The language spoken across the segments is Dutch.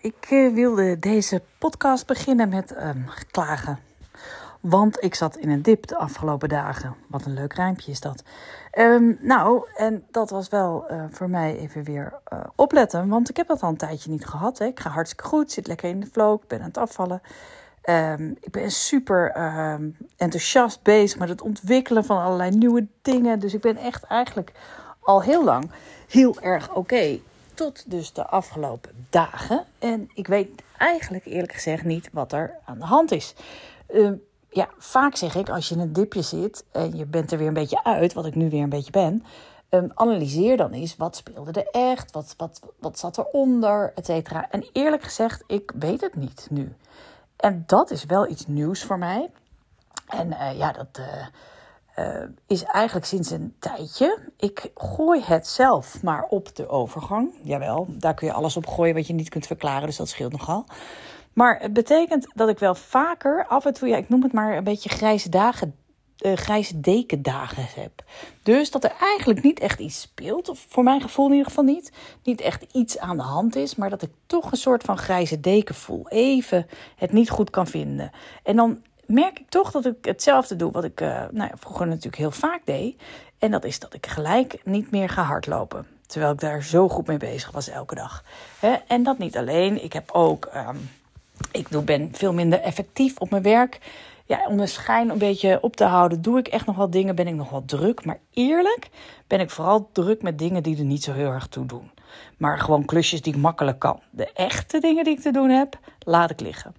Ik eh, wilde deze podcast beginnen met um, klagen. Want ik zat in een dip de afgelopen dagen. Wat een leuk rijmpje is dat. Um, nou, en dat was wel uh, voor mij even weer uh, opletten. Want ik heb dat al een tijdje niet gehad. Hè. Ik ga hartstikke goed, zit lekker in de flow, ben aan het afvallen. Um, ik ben super enthousiast bezig met het ontwikkelen van allerlei nieuwe dingen. Dus ik ben echt eigenlijk al heel lang heel erg oké. Tot dus de afgelopen dagen. En ik weet eigenlijk eerlijk gezegd niet wat er aan de hand is. Uh, ja, vaak zeg ik als je in een dipje zit en je bent er weer een beetje uit, wat ik nu weer een beetje ben. Um, analyseer dan eens wat speelde er echt, wat, wat, wat zat eronder, et cetera. En eerlijk gezegd, ik weet het niet nu. En dat is wel iets nieuws voor mij. En uh, ja, dat. Uh, uh, is eigenlijk sinds een tijdje. Ik gooi het zelf maar op de overgang. Jawel, daar kun je alles op gooien wat je niet kunt verklaren, dus dat scheelt nogal. Maar het betekent dat ik wel vaker af en toe, ja, ik noem het maar een beetje grijze dagen, uh, grijze dekendagen heb. Dus dat er eigenlijk niet echt iets speelt, of voor mijn gevoel in ieder geval niet. Niet echt iets aan de hand is, maar dat ik toch een soort van grijze deken voel. Even het niet goed kan vinden. En dan merk ik toch dat ik hetzelfde doe wat ik uh, nou ja, vroeger natuurlijk heel vaak deed. En dat is dat ik gelijk niet meer ga hardlopen. Terwijl ik daar zo goed mee bezig was elke dag. en dat niet alleen. Ik heb ook. Um, ik ben veel minder effectief op mijn werk. Ja, om de schijn een beetje op te houden, doe ik echt nog wat dingen. Ben ik nog wat druk. Maar eerlijk ben ik vooral druk met dingen die er niet zo heel erg toe doen. Maar gewoon klusjes die ik makkelijk kan. De echte dingen die ik te doen heb, laat ik liggen.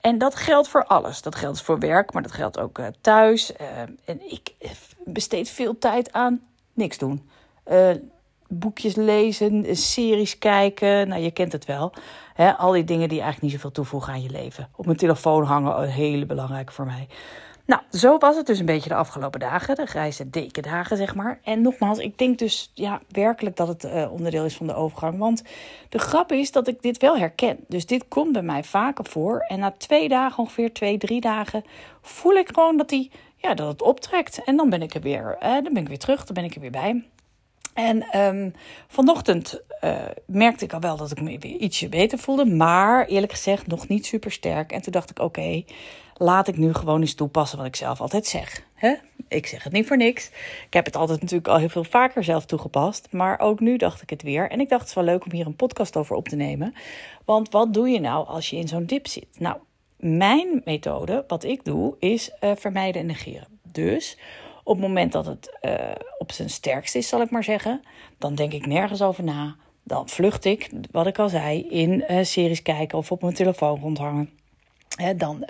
En dat geldt voor alles. Dat geldt voor werk, maar dat geldt ook uh, thuis. Uh, en ik besteed veel tijd aan niks doen. Boekjes lezen, series kijken. Nou, je kent het wel. Al die dingen die eigenlijk niet zoveel toevoegen aan je leven. Op mijn telefoon hangen, een hele belangrijke voor mij. Nou, zo was het dus een beetje de afgelopen dagen, de grijze dekendagen, zeg maar. En nogmaals, ik denk dus ja, werkelijk dat het uh, onderdeel is van de overgang. Want de grap is dat ik dit wel herken. Dus dit komt bij mij vaker voor. En na twee dagen, ongeveer twee, drie dagen, voel ik gewoon dat, die, ja, dat het optrekt. En dan ben ik er weer, uh, dan ben ik weer terug, dan ben ik er weer bij. En um, vanochtend uh, merkte ik al wel dat ik me ietsje beter voelde. Maar eerlijk gezegd nog niet super sterk. En toen dacht ik, oké, laat ik nu gewoon eens toepassen wat ik zelf altijd zeg. Hè? Ik zeg het niet voor niks. Ik heb het altijd natuurlijk al heel veel vaker zelf toegepast. Maar ook nu dacht ik het weer. En ik dacht het is wel leuk om hier een podcast over op te nemen. Want wat doe je nou als je in zo'n dip zit? Nou, mijn methode, wat ik doe, is uh, vermijden en negeren. Dus op het moment dat het uh, op zijn sterkst is, zal ik maar zeggen, dan denk ik nergens over na. Dan vlucht ik, wat ik al zei, in uh, series kijken of op mijn telefoon rondhangen. Dan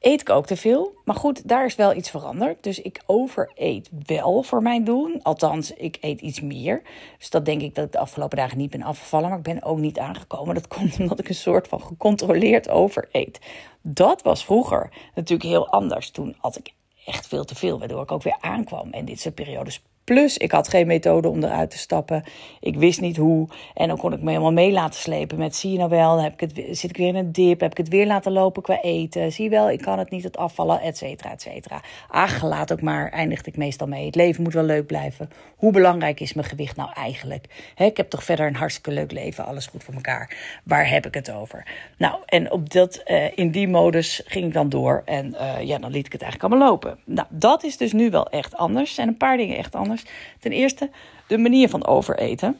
eet ik ook te veel. Maar goed, daar is wel iets veranderd. Dus ik overeet wel voor mijn doen. Althans, ik eet iets meer. Dus dat denk ik dat ik de afgelopen dagen niet ben afgevallen. Maar ik ben ook niet aangekomen. Dat komt omdat ik een soort van gecontroleerd overeet. Dat was vroeger natuurlijk heel anders. Toen had ik echt veel te veel, waardoor ik ook weer aankwam. En dit soort periodes Plus, ik had geen methode om eruit te stappen. Ik wist niet hoe. En dan kon ik me helemaal mee laten slepen met... zie je nou wel, dan heb ik het, zit ik weer in een dip. Heb ik het weer laten lopen qua eten. Zie je wel, ik kan het niet, het afvallen, et cetera, et cetera. Ach, laat ook maar, eindigde ik meestal mee. Het leven moet wel leuk blijven. Hoe belangrijk is mijn gewicht nou eigenlijk? Ik heb toch verder een hartstikke leuk leven. Alles goed voor elkaar. Waar heb ik het over? Nou, en op dat, uh, in die modus ging ik dan door. En uh, ja, dan liet ik het eigenlijk allemaal lopen. Nou, dat is dus nu wel echt anders. En een paar dingen echt anders. Ten eerste de manier van overeten.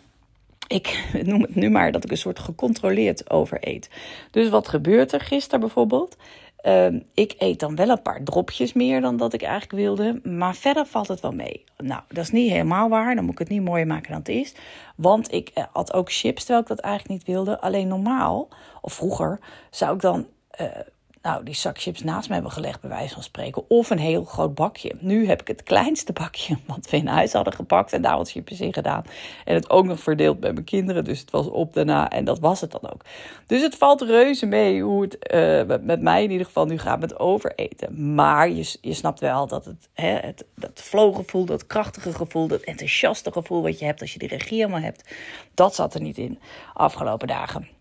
Ik noem het nu maar dat ik een soort gecontroleerd overeet. Dus wat gebeurt er gisteren bijvoorbeeld? Uh, ik eet dan wel een paar dropjes meer dan dat ik eigenlijk wilde. Maar verder valt het wel mee. Nou, dat is niet helemaal waar. Dan moet ik het niet mooier maken dan het is. Want ik uh, had ook chips terwijl ik dat eigenlijk niet wilde. Alleen normaal, of vroeger, zou ik dan uh, nou, die zak chips naast me hebben gelegd, bij wijze van spreken. Of een heel groot bakje. Nu heb ik het kleinste bakje wat we in huis hadden gepakt en daar wat chips in gedaan. En het ook nog verdeeld bij mijn kinderen. Dus het was op daarna en dat was het dan ook. Dus het valt reuze mee hoe het uh, met mij in ieder geval nu gaat met overeten. Maar je, je snapt wel dat het, hè, het dat flow-gevoel, dat krachtige gevoel, dat enthousiaste gevoel wat je hebt als je die regie helemaal hebt, dat zat er niet in afgelopen dagen.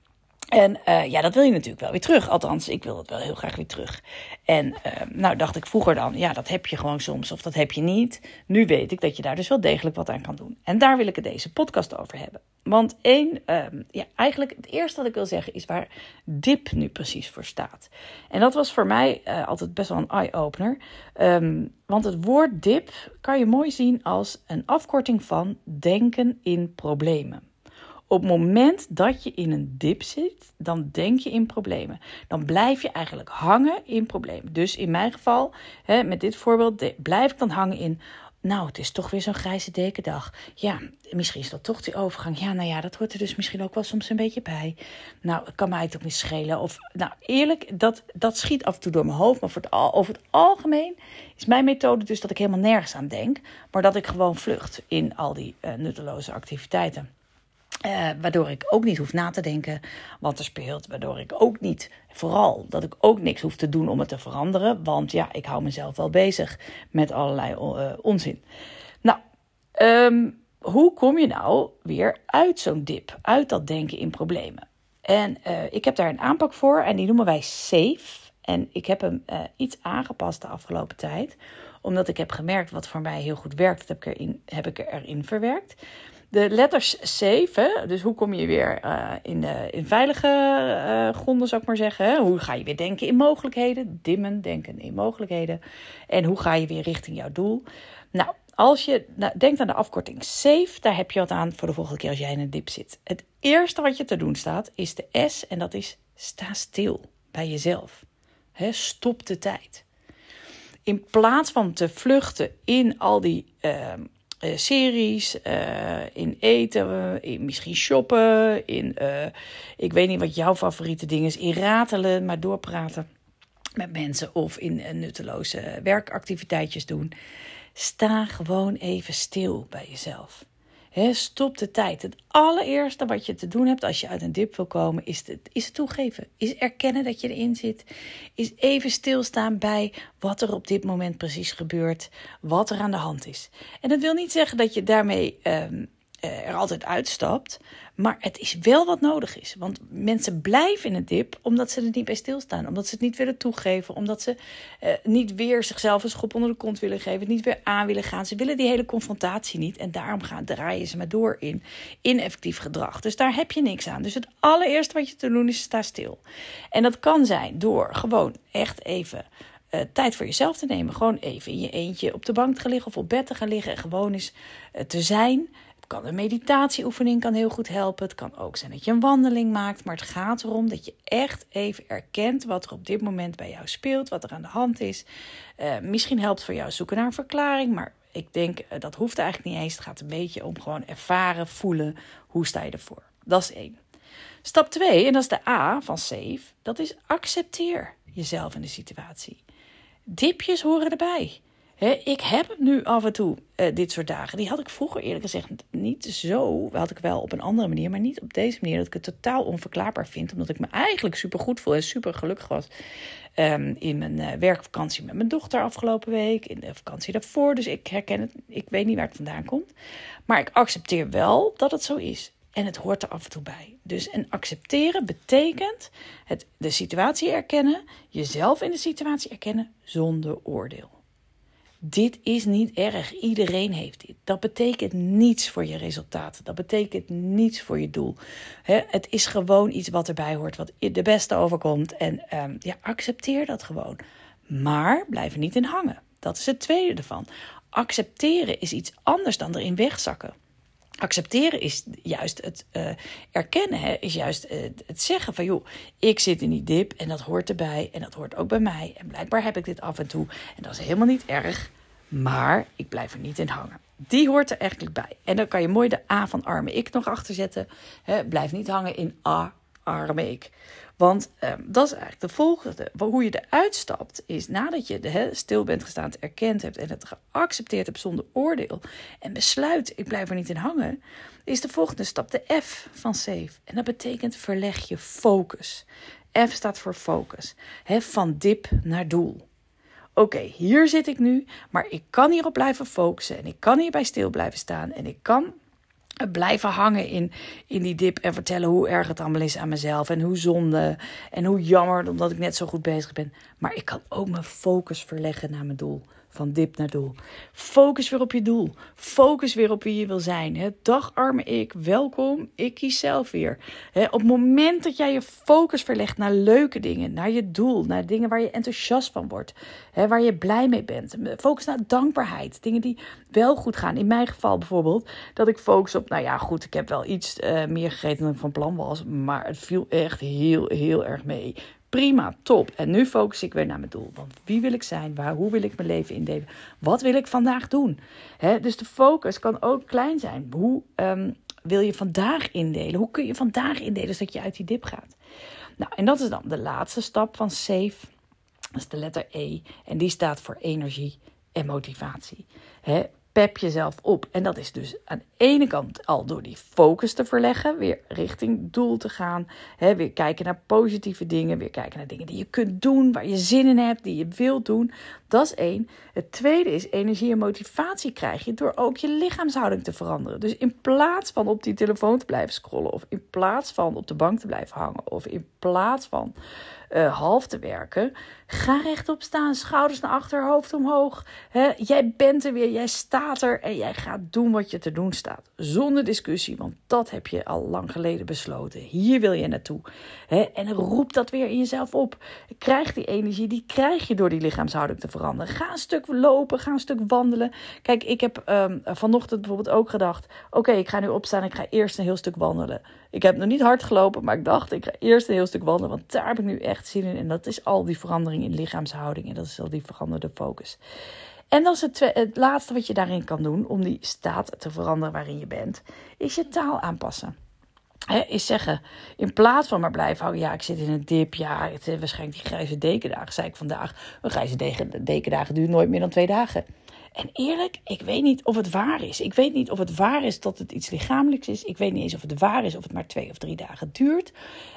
En uh, ja, dat wil je natuurlijk wel weer terug. Althans, ik wil het wel heel graag weer terug. En uh, nou dacht ik vroeger dan, ja, dat heb je gewoon soms of dat heb je niet. Nu weet ik dat je daar dus wel degelijk wat aan kan doen. En daar wil ik het deze podcast over hebben. Want één, uh, ja, eigenlijk het eerste wat ik wil zeggen is waar DIP nu precies voor staat. En dat was voor mij uh, altijd best wel een eye-opener. Um, want het woord DIP kan je mooi zien als een afkorting van denken in problemen. Op het moment dat je in een dip zit, dan denk je in problemen. Dan blijf je eigenlijk hangen in problemen. Dus in mijn geval, hè, met dit voorbeeld, blijf ik dan hangen in. Nou, het is toch weer zo'n grijze dekendag. Ja, misschien is dat toch die overgang. Ja, nou ja, dat hoort er dus misschien ook wel soms een beetje bij. Nou, kan mij het ook niet schelen. Of, nou, eerlijk, dat, dat schiet af en toe door mijn hoofd. Maar voor het, over het algemeen is mijn methode dus dat ik helemaal nergens aan denk. Maar dat ik gewoon vlucht in al die uh, nutteloze activiteiten. Uh, waardoor ik ook niet hoef na te denken wat er speelt. Waardoor ik ook niet, vooral dat ik ook niks hoef te doen om het te veranderen. Want ja, ik hou mezelf wel bezig met allerlei uh, onzin. Nou, um, hoe kom je nou weer uit zo'n dip? Uit dat denken in problemen? En uh, ik heb daar een aanpak voor en die noemen wij SAFE. En ik heb hem iets aangepast de afgelopen tijd. Omdat ik heb gemerkt wat voor mij heel goed werkt. Dat heb ik heb ik erin verwerkt. De letters 7, dus hoe kom je weer uh, in, de, in veilige uh, gronden, zou ik maar zeggen. Hoe ga je weer denken in mogelijkheden? Dimmen, denken in mogelijkheden. En hoe ga je weer richting jouw doel? Nou, als je denkt aan de afkorting SAFE, daar heb je wat aan voor de volgende keer als jij in een dip zit. Het eerste wat je te doen staat is de S en dat is sta stil bij jezelf. He, stop de tijd. In plaats van te vluchten in al die uh, uh, series, uh, in eten, in misschien shoppen, in uh, ik weet niet wat jouw favoriete ding is, in ratelen, maar doorpraten met mensen of in nutteloze werkactiviteitjes doen. Sta gewoon even stil bij jezelf stop de tijd. Het allereerste wat je te doen hebt als je uit een dip wil komen, is het, is toegeven. Is erkennen dat je erin zit. Is even stilstaan bij wat er op dit moment precies gebeurt. Wat er aan de hand is. En dat wil niet zeggen dat je daarmee um, er altijd uitstapt. Maar het is wel wat nodig is. Want mensen blijven in een dip omdat ze er niet bij stilstaan. Omdat ze het niet willen toegeven. Omdat ze uh, niet weer zichzelf een schop onder de kont willen geven. Het niet weer aan willen gaan. Ze willen die hele confrontatie niet. En daarom gaan, draaien ze maar door in ineffectief gedrag. Dus daar heb je niks aan. Dus het allereerste wat je te doen is sta stil. En dat kan zijn door gewoon echt even... Uh, tijd voor jezelf te nemen. Gewoon even in je eentje op de bank te liggen of op bed te gaan liggen. En gewoon eens te zijn kan een meditatieoefening kan heel goed helpen. Het kan ook zijn dat je een wandeling maakt. Maar het gaat erom dat je echt even erkent wat er op dit moment bij jou speelt. Wat er aan de hand is. Uh, misschien helpt voor jou zoeken naar een verklaring. Maar ik denk uh, dat hoeft eigenlijk niet eens. Het gaat een beetje om gewoon ervaren, voelen. Hoe sta je ervoor? Dat is één. Stap 2, en dat is de A van safe. Dat is accepteer jezelf in de situatie. Dipjes horen erbij ik heb nu af en toe uh, dit soort dagen. Die had ik vroeger eerlijk gezegd niet zo. Had ik wel op een andere manier, maar niet op deze manier. Dat ik het totaal onverklaarbaar vind. Omdat ik me eigenlijk super goed voel en super gelukkig was. Um, in mijn uh, werkvakantie met mijn dochter afgelopen week. In de vakantie daarvoor. Dus ik herken het. Ik weet niet waar het vandaan komt. Maar ik accepteer wel dat het zo is. En het hoort er af en toe bij. Dus en accepteren betekent het, de situatie erkennen. Jezelf in de situatie erkennen zonder oordeel. Dit is niet erg. Iedereen heeft dit. Dat betekent niets voor je resultaten. Dat betekent niets voor je doel. het is gewoon iets wat erbij hoort, wat de beste overkomt. En um, ja, accepteer dat gewoon. Maar blijf er niet in hangen. Dat is het tweede ervan. Accepteren is iets anders dan erin wegzakken. Accepteren is juist het uh, erkennen, hè, is juist het zeggen van joh, ik zit in die dip en dat hoort erbij en dat hoort ook bij mij. En blijkbaar heb ik dit af en toe en dat is helemaal niet erg, maar ik blijf er niet in hangen. Die hoort er eigenlijk bij. En dan kan je mooi de A van arme ik nog achter zetten. Hè, blijf niet hangen in A, arme ik. Want ehm, dat is eigenlijk de volgende. Hoe je eruit stapt, is nadat je de, stil bent gestaan, het erkend hebt en het geaccepteerd hebt zonder oordeel. En besluit, ik blijf er niet in hangen. Is de volgende stap de F van safe. En dat betekent verleg je focus. F staat voor focus. Van dip naar doel. Oké, hier zit ik nu, maar ik kan hierop blijven focussen en ik kan hierbij stil blijven staan en ik kan blijven hangen in, in die dip en vertellen hoe erg het allemaal is aan mezelf en hoe zonde en hoe jammer omdat ik net zo goed bezig ben. Maar ik kan ook mijn focus verleggen naar mijn doel van dip naar doel. Focus weer op je doel. Focus weer op wie je wil zijn. Dag arme ik, welkom, ik kies zelf weer. op het moment dat jij je focus verlegt naar leuke dingen, naar je doel, naar dingen waar je enthousiast van wordt, waar je blij mee bent. Focus naar dankbaarheid, dingen die wel goed gaan. In mijn geval bijvoorbeeld, dat ik focus op, nou ja goed, ik heb wel iets uh, meer gegeten dan ik van plan was, maar het viel echt heel, heel erg mee. Prima, top. En nu focus ik weer naar mijn doel. Want wie wil ik zijn? Waar, hoe wil ik mijn leven indelen? Wat wil ik vandaag doen? dus de focus kan ook klein zijn. Hoe um, wil je vandaag indelen? Hoe kun je vandaag indelen zodat je uit die dip gaat? Nou, en dat is dan de laatste stap van SAFE. Dat is de letter E. En die staat voor energie en motivatie pep jezelf op. En dat is dus aan de ene kant al door die focus te verleggen, weer richting doel te gaan. Hè, weer kijken naar positieve dingen, weer kijken naar dingen die je kunt doen, waar je zin in hebt, die je wilt doen. Dat is één. Het tweede is energie en motivatie krijg je door ook je lichaamshouding te veranderen. Dus in plaats van op die telefoon te blijven scrollen, of in plaats van op de bank te blijven hangen, of in plaats van uh, half te werken. Ga rechtop staan, schouders naar achter, hoofd omhoog. jij bent er weer, jij staat er en jij gaat doen wat je te doen staat. Zonder discussie, want dat heb je al lang geleden besloten. Hier wil je naartoe. en roep dat weer in jezelf op. Krijg die energie, die krijg je door die lichaamshouding te veranderen. Ga een stuk lopen, ga een stuk wandelen. Kijk, ik heb um, vanochtend bijvoorbeeld ook gedacht: oké, ik ga nu opstaan, ik ga eerst een heel stuk wandelen. Ik heb nog niet hard gelopen, maar ik dacht, ik ga eerst een heel stuk wandelen, want daar heb ik nu echt zin in. En dat is al die verandering in lichaamshouding en dat is al die veranderde focus. En dat is het laatste wat je daarin kan doen om die staat te veranderen waarin je bent, is je taal aanpassen. Is zeggen, in plaats van maar blijven houden, ja, ik zit in een dip, ja, het zijn waarschijnlijk die grijze dekendagen, zei ik vandaag. Een grijze dekendagen duurt nooit meer dan twee dagen. En eerlijk, ik weet niet of het waar is. Ik weet niet of het waar is dat het iets lichamelijks is. Ik weet niet eens of het waar is of het maar twee of drie dagen duurt.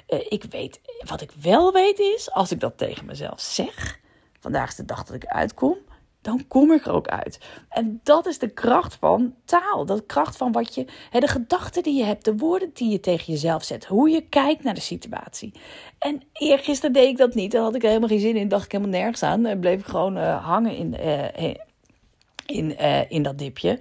Uh, ik weet, wat ik wel weet is, als ik dat tegen mezelf zeg, vandaag is de dag dat ik uitkom, dan kom ik er ook uit. En dat is de kracht van taal. De kracht van wat je, de gedachten die je hebt, de woorden die je tegen jezelf zet, hoe je kijkt naar de situatie. En eergisteren deed ik dat niet. Dan had ik er helemaal geen zin in, dacht ik helemaal nergens aan. En bleef ik gewoon uh, hangen in, uh, in, uh, in dat dipje.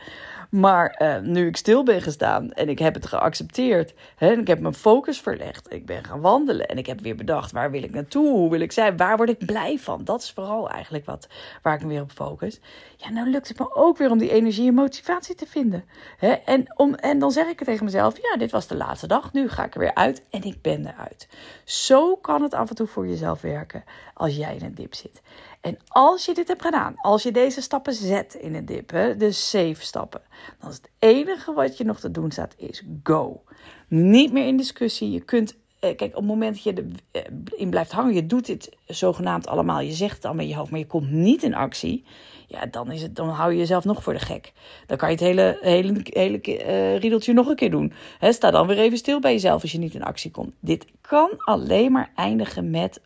Maar uh, nu ik stil ben gestaan en ik heb het geaccepteerd. Hè, en ik heb mijn focus verlegd. Ik ben gaan wandelen en ik heb weer bedacht waar wil ik naartoe? Hoe wil ik zijn? Waar word ik blij van? Dat is vooral eigenlijk wat, waar ik me weer op focus. Ja, nou lukt het me ook weer om die energie en motivatie te vinden. Hè, en, om, en dan zeg ik tegen mezelf, ja, dit was de laatste dag. Nu ga ik er weer uit en ik ben eruit. Zo kan het af en toe voor jezelf werken als jij in een dip zit. En als je dit hebt gedaan, als je deze stappen zet in een dip, de safe stappen, dan is het enige wat je nog te doen staat, is go. Niet meer in discussie. Je kunt, kijk, op het moment dat je erin eh, blijft hangen, je doet dit zogenaamd allemaal, je zegt het allemaal in je hoofd, maar je komt niet in actie ja, dan, is het, dan hou je jezelf nog voor de gek. Dan kan je het hele, hele, hele uh, riedeltje nog een keer doen. Sta dan weer even stil bij jezelf als je niet in actie komt. Dit kan alleen maar eindigen met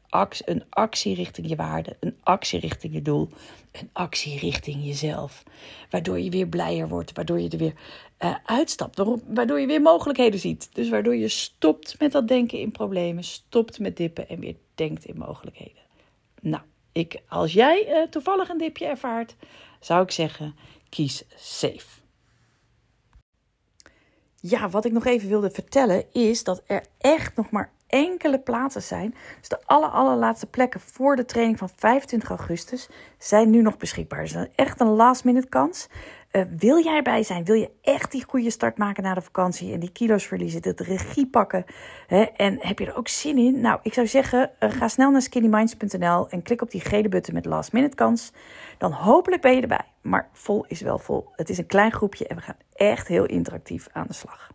een actie richting je waarde, een actie richting je doel, een actie richting jezelf. Waardoor je weer blijer wordt, waardoor je er weer uh, uitstapt, waardoor je weer mogelijkheden ziet. Dus waardoor je stopt met dat denken in problemen, stopt met dippen en weer denkt in mogelijkheden. Nou, ik, als jij uh, toevallig een dipje ervaart, zou ik zeggen: kies safe. Ja, wat ik nog even wilde vertellen is dat er echt nog maar enkele plaatsen zijn. Dus de aller, allerlaatste plekken voor de training van 25 augustus zijn nu nog beschikbaar. Dus echt een last minute kans. Uh, wil jij erbij zijn? Wil je echt die goede start maken na de vakantie en die kilo's verliezen, de regie pakken? Hè? En heb je er ook zin in? Nou, ik zou zeggen, uh, ga snel naar skinnyminds.nl en klik op die gele button met last minute kans. Dan hopelijk ben je erbij. Maar vol is wel vol. Het is een klein groepje en we gaan echt heel interactief aan de slag.